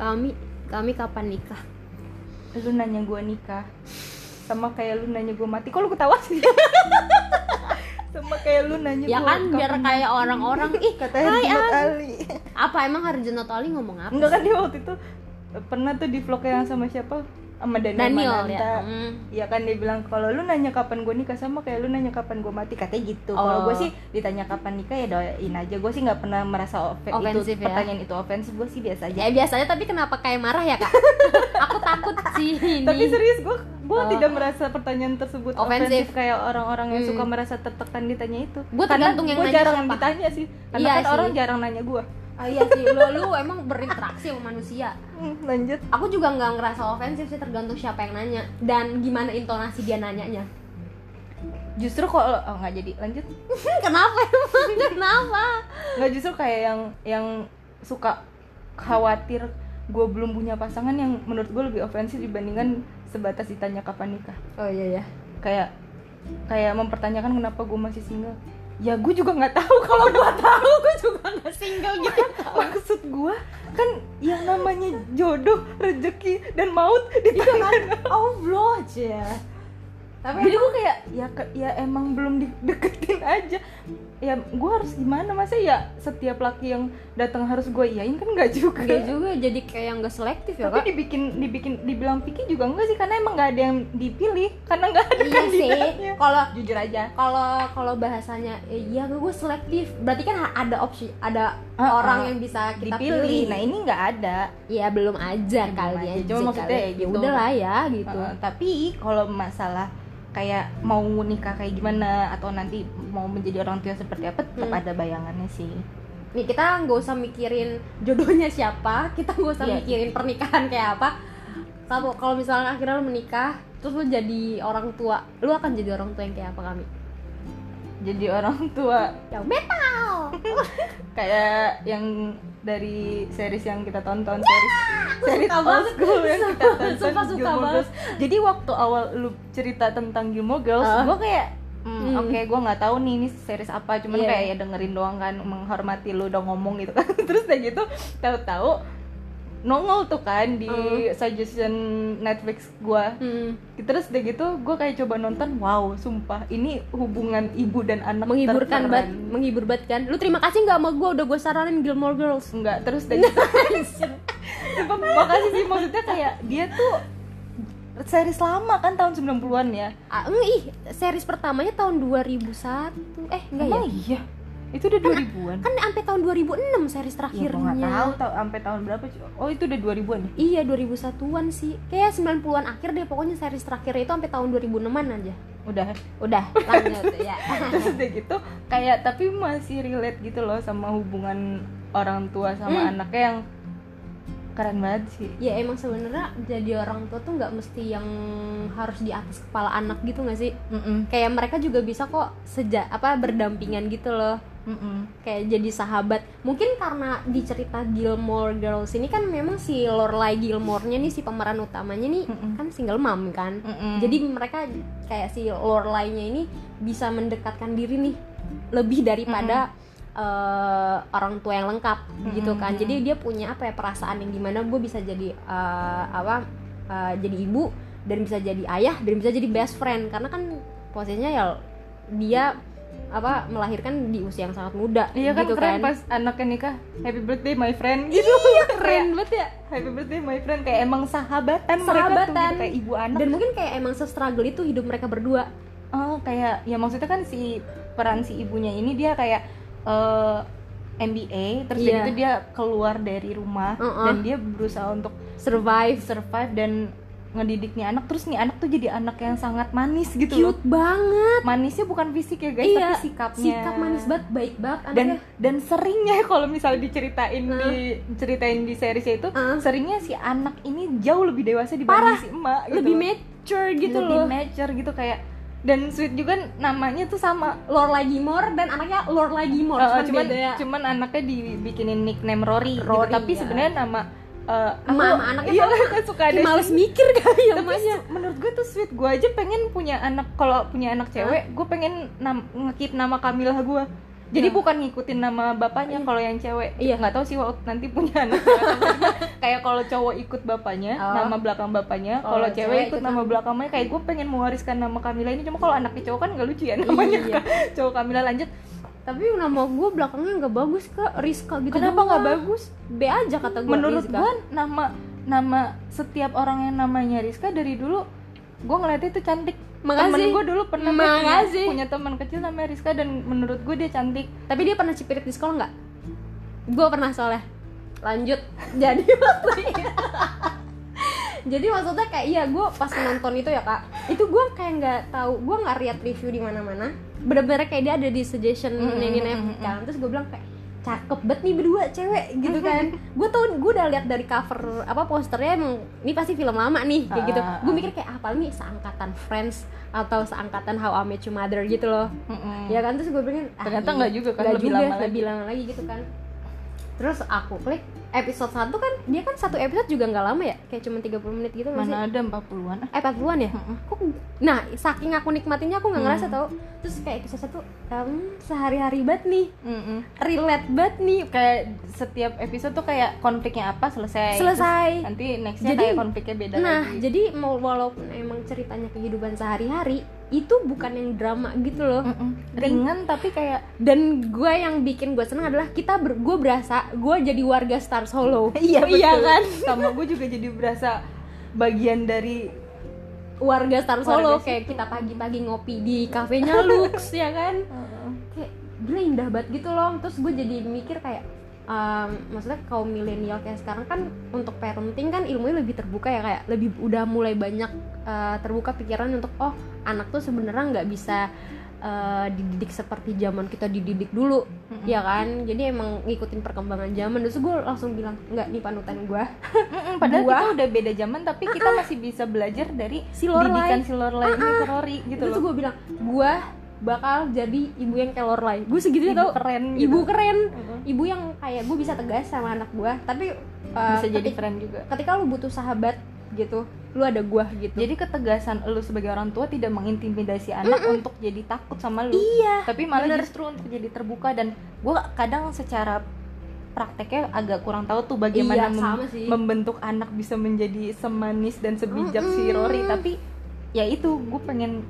kami kami kapan nikah? Lu nanya gue nikah. Sama kayak lu nanya gue mati. Kok lu ketawa sih? Sama kayak lu nanya ya gua kan biar kayak orang-orang. Ih katanya hai Herjunot. Ali. Apa emang Harjunot Ali ngomong apa enggak kan dia waktu itu pernah tuh di vlog yang sama siapa sama Daniel, Daniel Mananta. ya. Iya kan dia bilang kalau lu nanya kapan gue nikah sama kayak lu nanya kapan gue mati katanya gitu. Oh. Kalau gue sih ditanya kapan nikah ya doain aja. Gue sih nggak pernah merasa ofe- Ofensif itu ya? pertanyaan itu ofensif. Gue sih biasa aja. ya biasanya tapi kenapa kayak marah ya kak aku takut sih ini Tapi serius gue gue Oh. tidak merasa pertanyaan tersebut Ofensif. ofensif, kayak orang-orang yang Hmm. suka merasa tertekan ditanya itu. Karena tergantung yang gua nanya jarang siapa. ditanya sih. Karena Iya kan sih. orang jarang nanya gue. Ah, iya sih lu, lu emang berinteraksi sama manusia. Hmm, lanjut. aku juga nggak ngerasa ofensif sih tergantung siapa yang nanya. Dan gimana intonasi dia nanyanya. Justru kalau oh nggak jadi lanjut. kenapa emang? Kenapa? Nggak justru kayak yang yang suka khawatir gue belum punya pasangan yang menurut gue lebih ofensif dibandingkan sebatas ditanya kapan nikah. oh iya ya kayak kayak mempertanyakan kenapa gue masih single ya gue juga nggak tahu kalau gue tahu gue juga nggak single gitu maksud gue kan yang namanya jodoh rezeki dan maut di itu kan? tangan. Allah aja tapi jadi gue kayak ya ke- ya emang belum dideketin aja. Ya gue harus gimana? Masa ya setiap laki yang datang harus gue iyain? Kan nggak juga. Enggak juga jadi kayak nggak selektif ya tapi kak. dibikin dibikin dibilang pikir juga enggak sih? Karena emang nggak ada yang dipilih. Karena nggak ada iya sih. kandidatnya. Kalau jujur aja. kalau kalau bahasanya eh, iya gue selektif. Berarti kan ada opsi ada Ah, orang ah. yang bisa kita dipilih. pilih. Nah ini nggak ada. Ya belum aja Ya, belum kali aja. aja Cuma maksudnya ya ya gitu. udahlah ya gitu. Uh, tapi kalau masalah kayak mau nikah kayak gimana atau nanti mau menjadi orang tua seperti apa tetap Hmm. ada bayangannya sih. Nih kita nggak usah mikirin jodohnya siapa kita nggak usah Iya. mikirin pernikahan kayak apa. Kalau kalau misalnya akhirnya lu menikah terus lu jadi orang tua lu akan jadi orang tua yang kayak apa kami? Jadi orang tua. Yang metal kayak yang dari series yang kita tonton series series suka old banget. school yang kita tonton sumpah suka Gilmore banget. Girls. jadi waktu awal lu cerita tentang Gilmore Girls Ah. gue kayak hmm, Hmm. oke gue nggak tahu nih ini series apa cuman Iya. kayak ya dengerin doang kan menghormati lu udah ngomong gitu kan terus kayak gitu tahu-tahu nongol tuh kan di Hmm. suggestion Netflix gua. Hmm, terus udah gitu gue kayak coba nonton wow sumpah ini hubungan ibu dan anak menghiburkan banget menghibur banget kan? Lu terima kasih nggak sama gue udah gue saranin Gilmore Girls. Enggak terus udah gitu. Sumpah, makasih sih maksudnya kayak dia tuh series lama kan tahun 90-an ya? Ah, ih series pertamanya tahun 2001 eh enggak ya? Iya itu udah 2000-an kan sampai tahun 2006 series ya terakhirnya nggak tahu tahu sampai tahun berapa oh itu udah 2000-an ya? Iya 2001-an sih. Kayak 90-an akhir deh pokoknya series terakhir itu sampai tahun 2006-an aja. Udah? Udah lanjut ya. Terus udah gitu kayak tapi masih relate gitu loh sama hubungan orang tua sama Hmm. anaknya yang keren banget sih. Ya emang sebenarnya jadi orang tua tuh nggak mesti yang harus di atas kepala anak gitu gak sih? Mm-mm. Kayak mereka juga bisa kok sejak apa berdampingan gitu loh Mm-mm. Kayak jadi sahabat. Mungkin karena di cerita Gilmore Girls ini kan memang si Lorelai Gilmore-nya nih si pemeran utamanya nih Mm-mm. kan single mom kan. Mm-mm. jadi mereka kayak si Lorelai-nya ini bisa mendekatkan diri nih lebih daripada eh, orang tua yang lengkap gitu kan. Jadi dia punya apa ya perasaan yang gimana gue bisa jadi eh, apa eh, jadi ibu dan bisa jadi ayah dan bisa jadi best friend. Karena kan posisinya ya dia apa melahirkan di usia yang sangat muda Iya kan gitu keren kan. pas anaknya nikah Happy birthday my friend. Gitu. iya keren banget ya. Happy birthday my friend. Kayak emang sahabatan, mereka tuh Sahabatan. gitu, kayak ibu anak. Dan mungkin kayak emang se-struggle itu hidup mereka berdua. Oh kayak ya maksudnya kan si peran si ibunya ini dia kayak eh, MBA terus Iya. dari itu dia keluar dari rumah Uh-uh. dan dia berusaha untuk survive. survive dan ngedidik nih anak terus nih anak tuh jadi anak yang sangat manis gitu loh cute banget manisnya bukan fisik ya guys iya tapi sikapnya sikap manis banget baik banget dan anaknya. dan seringnya kalau misalnya diceritain Hah? di ceritain di seriesnya itu Hah? seringnya si anak ini jauh lebih dewasa Parah. dibanding si emak gitu lebih loh. mature gitu lebih loh mature gitu kayak dan sweet juga namanya tuh sama Lorelai Gilmore dan anaknya Lorelai Gilmore Uh, cuman, cuman ya cuman anaknya dibikinin nickname Rory, gitu. Rory, tapi ya. sebenarnya nama uh, aku- Emak sama anaknya iya sama. kan suka ada males mikir kali ya su- menurut gue tuh sweet gue aja pengen punya anak kalau punya anak cewek gue pengen nam ngekip nama Kamilah gue jadi Yang- bukan ngikutin nama bapaknya Iya. kalau yang cewek. Iya. nggak tahu sih waktu nanti punya anak kayak kalau cowok ikut bapaknya Oh. nama belakang bapaknya. Kalau kalau cewek cewek ikut nama nama- belakangnya kayak gue pengen mewariskan nama Kamila ini. Cuma kalau anaknya cowok kan nggak lucu ya namanya Iya. cowok Kamila lanjut tapi nama gue belakangnya nggak bagus kak. Rizka gitu kenapa nggak bagus? B aja kata gue menurut gue nama nama setiap orang yang namanya Rizka dari dulu gue ngeliatnya itu cantik. Makasih. temen gue dulu pernah gue punya, Makasih. punya teman kecil namanya Rizka dan menurut gue dia cantik. Tapi dia pernah cipirit di sekolah nggak? Gue pernah soalnya. Lanjut. Jadi jadi maksudnya kayak iya gue pas nonton itu ya kak. Itu gue kayak nggak tahu gue nggak lihat review di mana mana bener-bener kayak dia ada di suggestion Mm, ini mm, nih mm, kan. Terus gue bilang kayak cakep banget nih berdua cewek gitu kan. Gue tau gue udah lihat dari cover apa posternya emang ini pasti film lama nih kayak gitu. Ah, ah, gue ah. mikir kayak apa nih seangkatan Friends atau seangkatan How I Met Your Mother gitu loh. Mm-mm. ya kan? Terus gue pikir ah, Ternyata iya. nggak juga kan, lebih juga, lama lagi. lebih lama lagi gitu kan terus aku klik episode 1 kan dia kan satu episode juga nggak lama ya? Kayak cuma 30 menit gitu sih mana ada 40-an ah. eh 40-an ya? Kok nah saking aku nikmatinnya aku nggak ngerasa Hmm. tau. Terus kayak episode satu um, sehari-hari banget nih. Mm-mm. relate banget nih. Kayak setiap episode tuh kayak konfliknya apa selesai. Selesai. Terus nanti nextnya Jadi- kayak konfliknya beda nah lagi. jadi mau walaupun emang ceritanya kehidupan sehari-hari itu bukan yang drama gitu loh. Mm-mm. ringan tapi kayak dan gue yang bikin gue seneng adalah kita ber, gue berasa gue jadi warga Star Solo. Iya betul. iya kan? Sama gue juga jadi berasa bagian dari warga Star Solo Warga kayak kita pagi-pagi ngopi di kafenya Lux ya kan? Kayak gila indah banget gitu loh. Terus gue jadi mikir kayak um, maksudnya kaum milenial kayak sekarang kan untuk parenting kan ilmunya lebih terbuka ya kayak lebih udah mulai banyak uh, terbuka pikiran untuk oh anak tuh sebenarnya nggak bisa uh, dididik seperti zaman kita dididik dulu Mm-mm. ya kan? Jadi emang ngikutin perkembangan zaman. Terus gue langsung bilang nggak nih panutan gue padahal Gua- kita udah beda zaman tapi kita masih bisa belajar dari Si Lorelai. didikan si Lorelai Rory gitu terus loh. gue bilang gue bakal jadi ibu yang kayak Lorelai gue segitunya Ibu tau keren ibu gitu. keren Mm-mm. ibu yang kayak gue bisa tegas sama anak gue tapi uh, bisa jadi ketik- friend juga ketika lu butuh sahabat gitu lu ada gue gitu jadi ketegasan lu sebagai orang tua tidak mengintimidasi anak untuk jadi takut sama lu iya tapi malah bener. justru untuk jadi terbuka dan gue kadang secara prakteknya agak kurang tahu tuh bagaimana Iya, mem- sih. membentuk anak bisa menjadi semanis dan sebijak si Mm-mm. Rory tapi ya itu gue pengen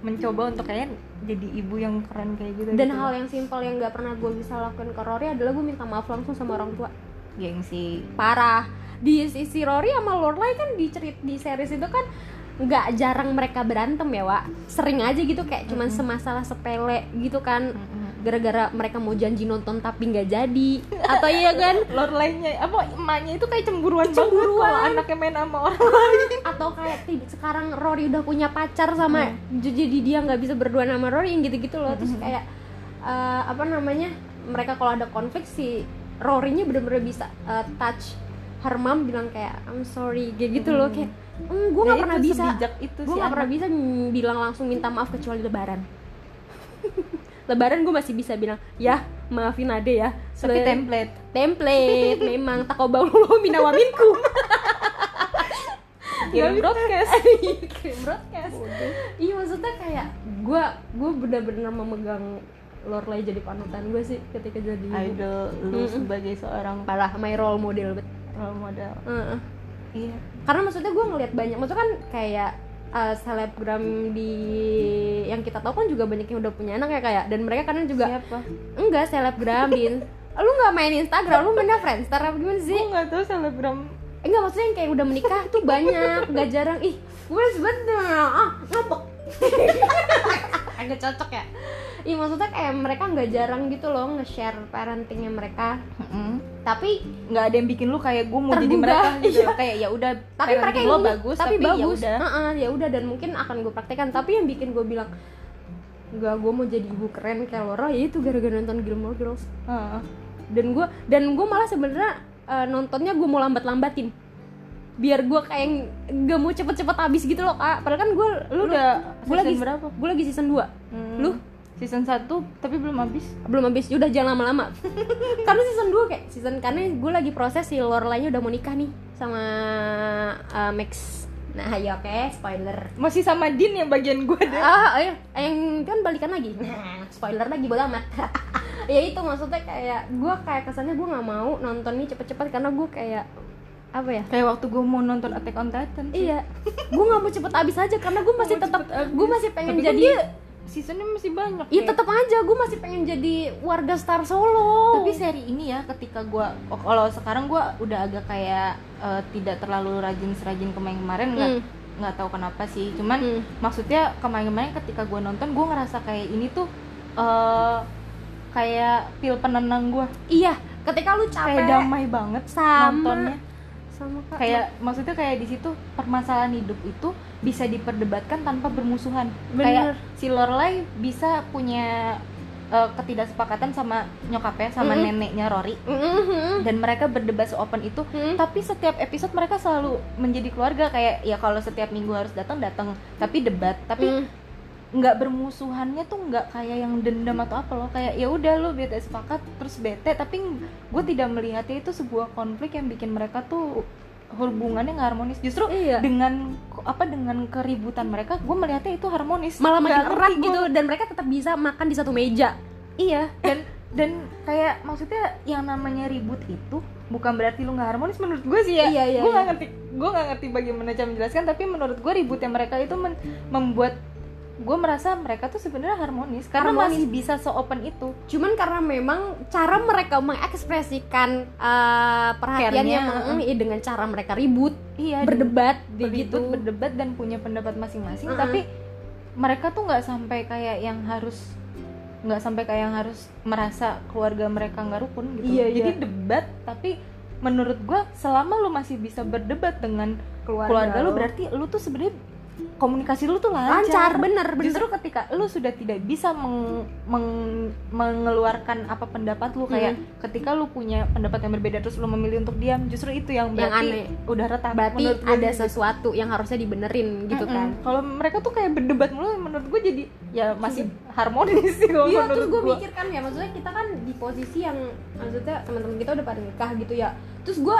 mencoba untuk kayak jadi ibu yang keren kayak gitu dan gitu. hal yang simpel yang nggak pernah gue bisa lakuin ke Rory adalah gue minta maaf langsung sama orang tua. Gengsi. Parah. Di sisi Rory sama Lorelai kan di cerit di series itu kan nggak jarang mereka berantem ya Wak. Sering aja gitu kayak cuman semasalah sepele gitu kan. Gara-gara mereka mau janji nonton tapi nggak jadi. Atau iya kan? Lorelai-nya apa emaknya itu kayak cemburuan, Cemburuan. banget kalau anaknya main sama orang. Lain atau kayak sekarang Rory udah punya pacar sama j- jadi dia nggak bisa berdua sama Rory yang gitu-gitu loh. Terus kayak eh, apa namanya mereka kalau ada konflik si Rory-nya bener-bener bisa eh, touch her mom bilang kayak I'm sorry kayak gitu loh. Hmm. kayak mm, gue Ya nggak itu, pernah bisa gue si nggak pernah bisa bilang langsung minta maaf kecuali lebaran lebaran gue masih bisa bilang ya maafin ade ya. Tapi template. Template memang. Takobaulo minawaminku. Kirim broadcast. Kirim broadcast. Iya maksudnya kayak gue gue benar-benar memegang Lorelai jadi panutan gue sih ketika jadi idol lu Mm-mm. sebagai seorang parah. My role model bet. Role model. Heeh. iya. Karena maksudnya gue ngelihat banyak maksudnya kan kayak uh, selebgram di yang kita tahu kan juga banyak yang udah punya anak ya kayak dan mereka kadang juga siapa? Enggak selebgram di lu nggak main Instagram? Lu mainnya Friendster apa gimana sih? Gue nggak tahu selebgram. Enggak maksudnya yang kayak udah menikah tuh banyak nggak jarang. Ih gue sebetulnya ah ngambek agak cocok ya Ih maksudnya kayak mereka nggak jarang gitu loh nge-share parentingnya mereka. Tapi nggak ada yang bikin lu kayak gue mau jadi mereka gitu iya. kayak ya udah tapi mereka yang lo bagus tapi, tapi, ya bagus. udah. Heeh, ya udah dan mungkin akan gue praktekkan. Tapi yang bikin gue bilang gak gue mau jadi ibu keren kayak Laura ya itu gara-gara nonton Gilmore Girls. Heeh. dan gue dan gue malah sebenarnya eh, nontonnya gue mau lambat-lambatin. Biar gue kayak gak mau cepet-cepet habis gitu loh kak. Padahal kan gue lu udah gue lagi berapa? gue lagi season 2 Hmm. lu season 1 tapi belum habis. Belum habis. Udah jangan lama-lama. Karena season 2 kayak season karena gue lagi proses si Lorelai udah mau nikah nih sama eh, Max. Nah ya oke. Spoiler. Masih sama Din yang bagian gue deh. Ah ayo yang kan balikan lagi. Nah. Spoiler lagi bodo amat. Ya itu maksudnya kayak gue kayak kesannya gue nggak mau nonton ini cepet-cepet karena gue kayak apa ya? Kayak waktu gue mau nonton Attack on Titan sih. iya. Gue nggak mau cepet habis aja karena gue masih tetap gue masih pengen Tapi kan jadi dia seasonnya masih banyak Iya kayak. tetap aja gue masih pengen jadi warga Star Solo. tapi seri ini ya ketika gua oh, kalau sekarang gua udah agak kayak eh, tidak terlalu rajin serajin kemarin-kemarin nggak Hmm. nggak tahu kenapa sih cuman Hmm. maksudnya kemarin-kemarin ketika gua nonton gua ngerasa kayak ini tuh eh kayak pil penenang gua iya, ketika lu capek kayak damai banget Sama. nontonnya sama kak. kayak maksudnya kayak di situ permasalahan hidup itu bisa diperdebatkan tanpa bermusuhan Bener. kayak si Lorelai bisa punya eh, ketidaksepakatan sama nyokapnya sama Mm-mm. neneknya Rory Mhm. dan mereka berdebat seopen itu Hmm. tapi setiap episode mereka selalu menjadi keluarga kayak ya kalau setiap minggu harus datang datang tapi debat tapi Hmm. Nggak bermusuhannya tuh nggak kayak yang dendam atau apa loh kayak ya udah lo bete sepakat terus bete tapi gue tidak melihatnya itu sebuah konflik yang bikin mereka tuh hubungannya nggak harmonis justru Iya. dengan apa dengan keributan mereka gue melihatnya itu harmonis malah makin erat gitu gua. dan mereka tetap bisa makan di satu meja. iya dan dan kayak maksudnya yang namanya ribut itu bukan berarti lu nggak harmonis menurut gue sih ya Iya, iya, gue nggak iya. ngerti gue nggak ngerti bagaimana cara menjelaskan tapi menurut gue ributnya mereka itu men- membuat gue merasa mereka tuh sebenarnya harmonis karena Harmonis. masih bisa seopen itu Cuman karena memang cara mereka mengekspresikan eh, perhatiannya Care-nya, mm, iya, dengan cara mereka ribut, iya berdebat, begitu. berdebat dan punya pendapat masing-masing Mm-mm. tapi mereka tuh nggak sampai kayak yang harus nggak sampai kayak yang harus merasa keluarga mereka nggak rukun gitu Iya, jadi iya. debat tapi menurut gua selama lu masih bisa berdebat dengan Keluarga keluarga, lu lu. berarti lu tuh sebenarnya komunikasi lu tuh Lancar, lancar, bener, bener. justru ketika lu sudah tidak bisa meng- meng- mengeluarkan apa pendapat lu kayak ketika lu punya pendapat yang berbeda terus lu memilih untuk diam justru itu yang Yang berarti aneh. udah retak Berarti ada gitu. sesuatu yang harusnya dibenerin gitu Mm-mm. kan. Kalau mereka tuh kayak berdebat mulu menurut gue jadi ya masih harmonis sih kalau Iya terus gue mikir kan ya maksudnya kita kan di posisi yang maksudnya teman-teman kita udah pada nikah gitu ya terus gue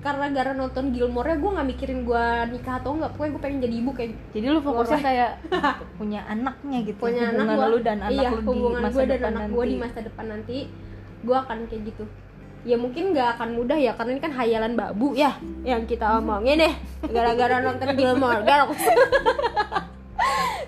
karena gara nonton Gilmore gue nggak mikirin gue nikah atau enggak pokoknya gue pengen jadi ibu kayak Jadi lu fokusnya kayak punya anaknya gitu. punya anak hubungan gue lu dan anak iya, lu di hubungan masa gue dan anak gue di masa depan nanti gue akan kayak gitu. Ya mungkin nggak akan mudah ya karena ini kan hayalan babu ya yang kita omongin deh. Gara-gara nonton Gilmore Girls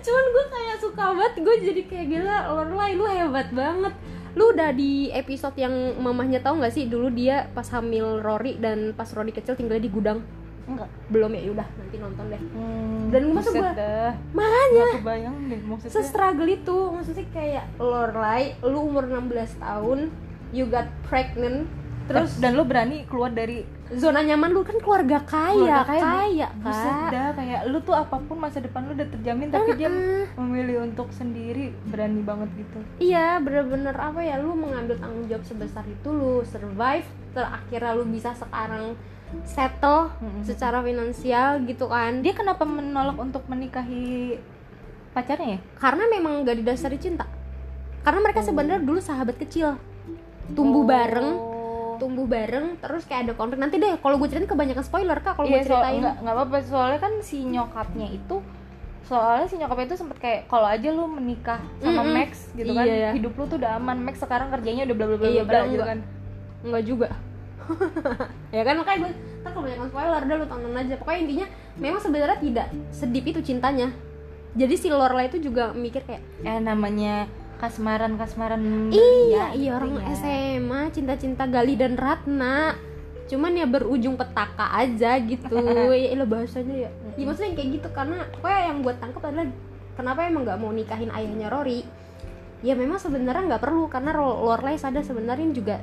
cuman gue kayak suka banget gue jadi kayak gila Lorelai lu hebat banget lu udah di episode yang mamahnya tahu nggak sih dulu dia pas hamil Rory dan pas Rory kecil tinggal di gudang Enggak. belum ya udah nanti nonton deh Hmm, Dan masa dah. makanya kebayang deh maksudnya. se-struggle itu maksudnya kayak Lorelai lu umur 16 tahun you got pregnant terus dan lu berani keluar dari zona nyaman lu kan keluarga kaya keluarga kaya, buset kak dah kayak lu tuh apa pun masa depan lu udah terjamin tapi dia Heeh. memilih untuk sendiri berani banget gitu. iya bener-bener apa ya lu mengambil tanggung jawab sebesar itu lu survive terakhirnya lu bisa sekarang settle Mm-mm. secara finansial gitu kan Dia kenapa menolak untuk menikahi pacarnya ya? karena memang gak didasari cinta karena mereka Oh. sebenarnya dulu sahabat kecil tumbuh Oh. bareng tumbuh bareng terus kayak ada konflik. Nanti deh kalau gue ceritain kebanyakan spoiler kak kalau Iya, gue soal, ceritain. nggak nggak apa-apa. Soalnya kan si nyokapnya itu soalnya si nyokapnya itu sempet kayak kalau aja lu menikah sama Mm-mm. Max gitu kan Iya, iya. hidup lu tuh udah aman. Max sekarang kerjanya udah bla bla bla Iya, bla gitu kan. Enggak juga. Ya kan makanya gue ntar kalau banyak spoiler udah lu tonton aja. Pokoknya intinya memang sebenarnya tidak sedip itu cintanya. Jadi si Lorelai itu juga mikir kayak eh namanya kasmaran kasmaran iya belia iya gitu orang ya. SMA cinta-cinta Gali dan Ratna. Cuman ya berujung petaka aja gitu. Ya lo bahasanya ya. Ya maksudnya kayak gitu karena pokoknya yang buat tangkap adalah kenapa emang nggak mau nikahin ayahnya Rory? Ya memang sebenarnya nggak perlu karena Lorelai sadar sebenarnya juga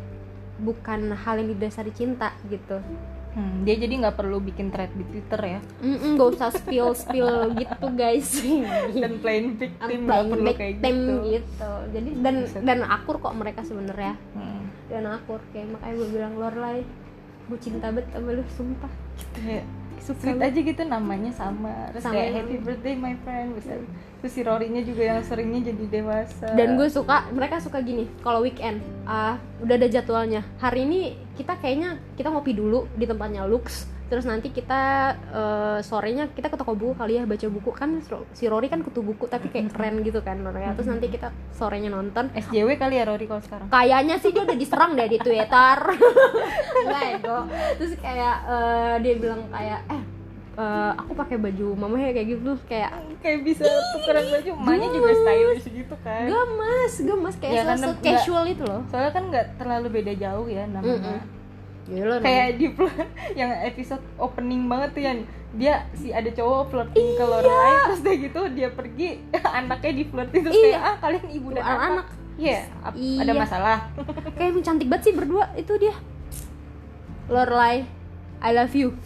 bukan hal yang didasari cinta gitu Hmm, dia jadi nggak perlu bikin thread di Twitter ya? Mm-mm, gak usah spill spill gitu guys. Dan plain victim I'm nggak perlu kayak gitu, gitu. jadi dan dan akur kok mereka sebenarnya. Hmm, dan akur kayak makanya gue bilang Lorelai gue cinta banget sama lu sumpah. Kayak suka sweet banget. aja gitu namanya sama. Terus Sama. kayak happy birthday my friend. Bisa. Terus si Rory-nya juga yang seringnya jadi dewasa. Dan gue suka mereka suka gini kalau weekend ah udah ada jadwalnya. Hari ini kita kayaknya kita ngopi dulu di tempatnya Lux terus nanti kita eh, sorenya kita ke toko buku kali ya baca buku. Kan si Rory kan kutu buku tapi kayak keren gitu kan Rory. Terus nanti kita sorenya nonton. SJW kali ya Rory kalau sekarang? Kayaknya sih dia udah diserang deh di Twitter. Enggak ego. Terus kayak eh, dia bilang kayak eh eh, aku pakai baju mama ya kayak gitu. Kayak kayak bisa tukeran baju. Emaknya juga stylish gitu kan. Gemas gemas kayak Ya, nggak- casual itu loh. Soalnya kan nggak terlalu beda jauh ya namanya Gila, kayak di yang episode opening banget tuh yang dia si ada cowok flirting ke Lorelai terus dia gitu dia pergi anaknya di flirting terus Iya. kayak ah kalian ibu dan Anak- anak. Iya ap- Iya. ada masalah. Kayak cantik banget sih berdua itu dia. Lorelai I love you